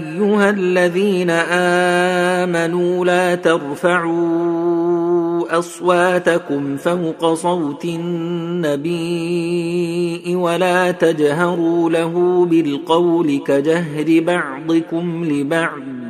أيها الذين آمنوا لا ترفعوا أصواتكم فوق صوت النبي ولا تجهروا له بالقول كجهر بعضكم لبعض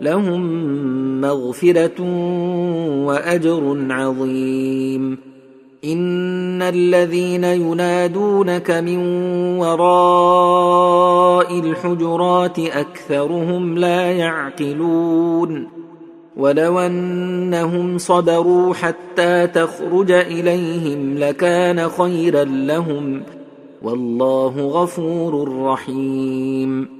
لهم مغفرة وأجر عظيم. إن الذين ينادونك من وراء الحجرات أكثرهم لا يعقلون. ولو أنهم صبروا حتى تخرج إليهم لكان خيرا لهم. والله غفور رحيم.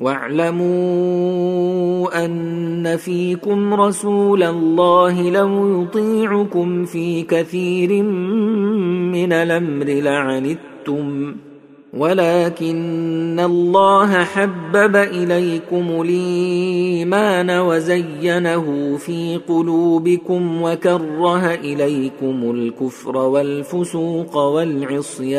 واعلموا أن فيكم رسول الله لو يطيعكم في كثير من الأمر لعنتم. ولكن الله حبب إليكم الإيمان وزينه في قلوبكم وكره إليكم الكفر والفسوق والعصيان.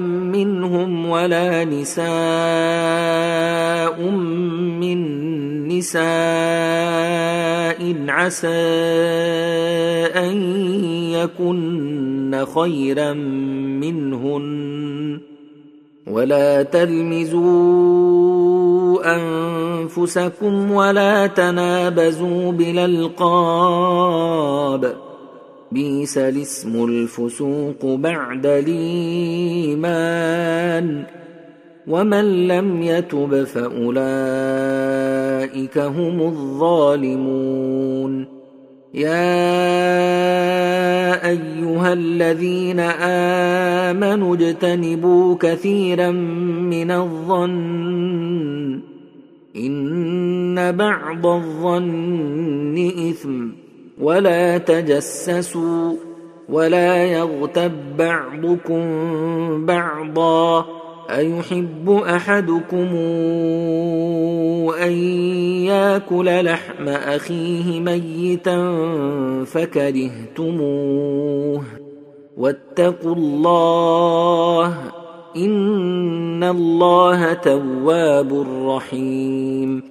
منهم ولا نساء من نساء عسى أن يكن خيرا منهن ولا تلمزوا أنفسكم ولا تنابزوا بالألقاب بئس الاسم الفسوق بعد الايمان ومن لم يتب فاولئك هم الظالمون يا ايها الذين امنوا اجتنبوا كثيرا من الظن ان بعض الظن اثم ولا تجسسوا ولا يغتب بعضكم بعضا أيحب أحدكم أن يأكل لحم أخيه ميتا فكرهتموه واتقوا الله إن الله تواب رحيم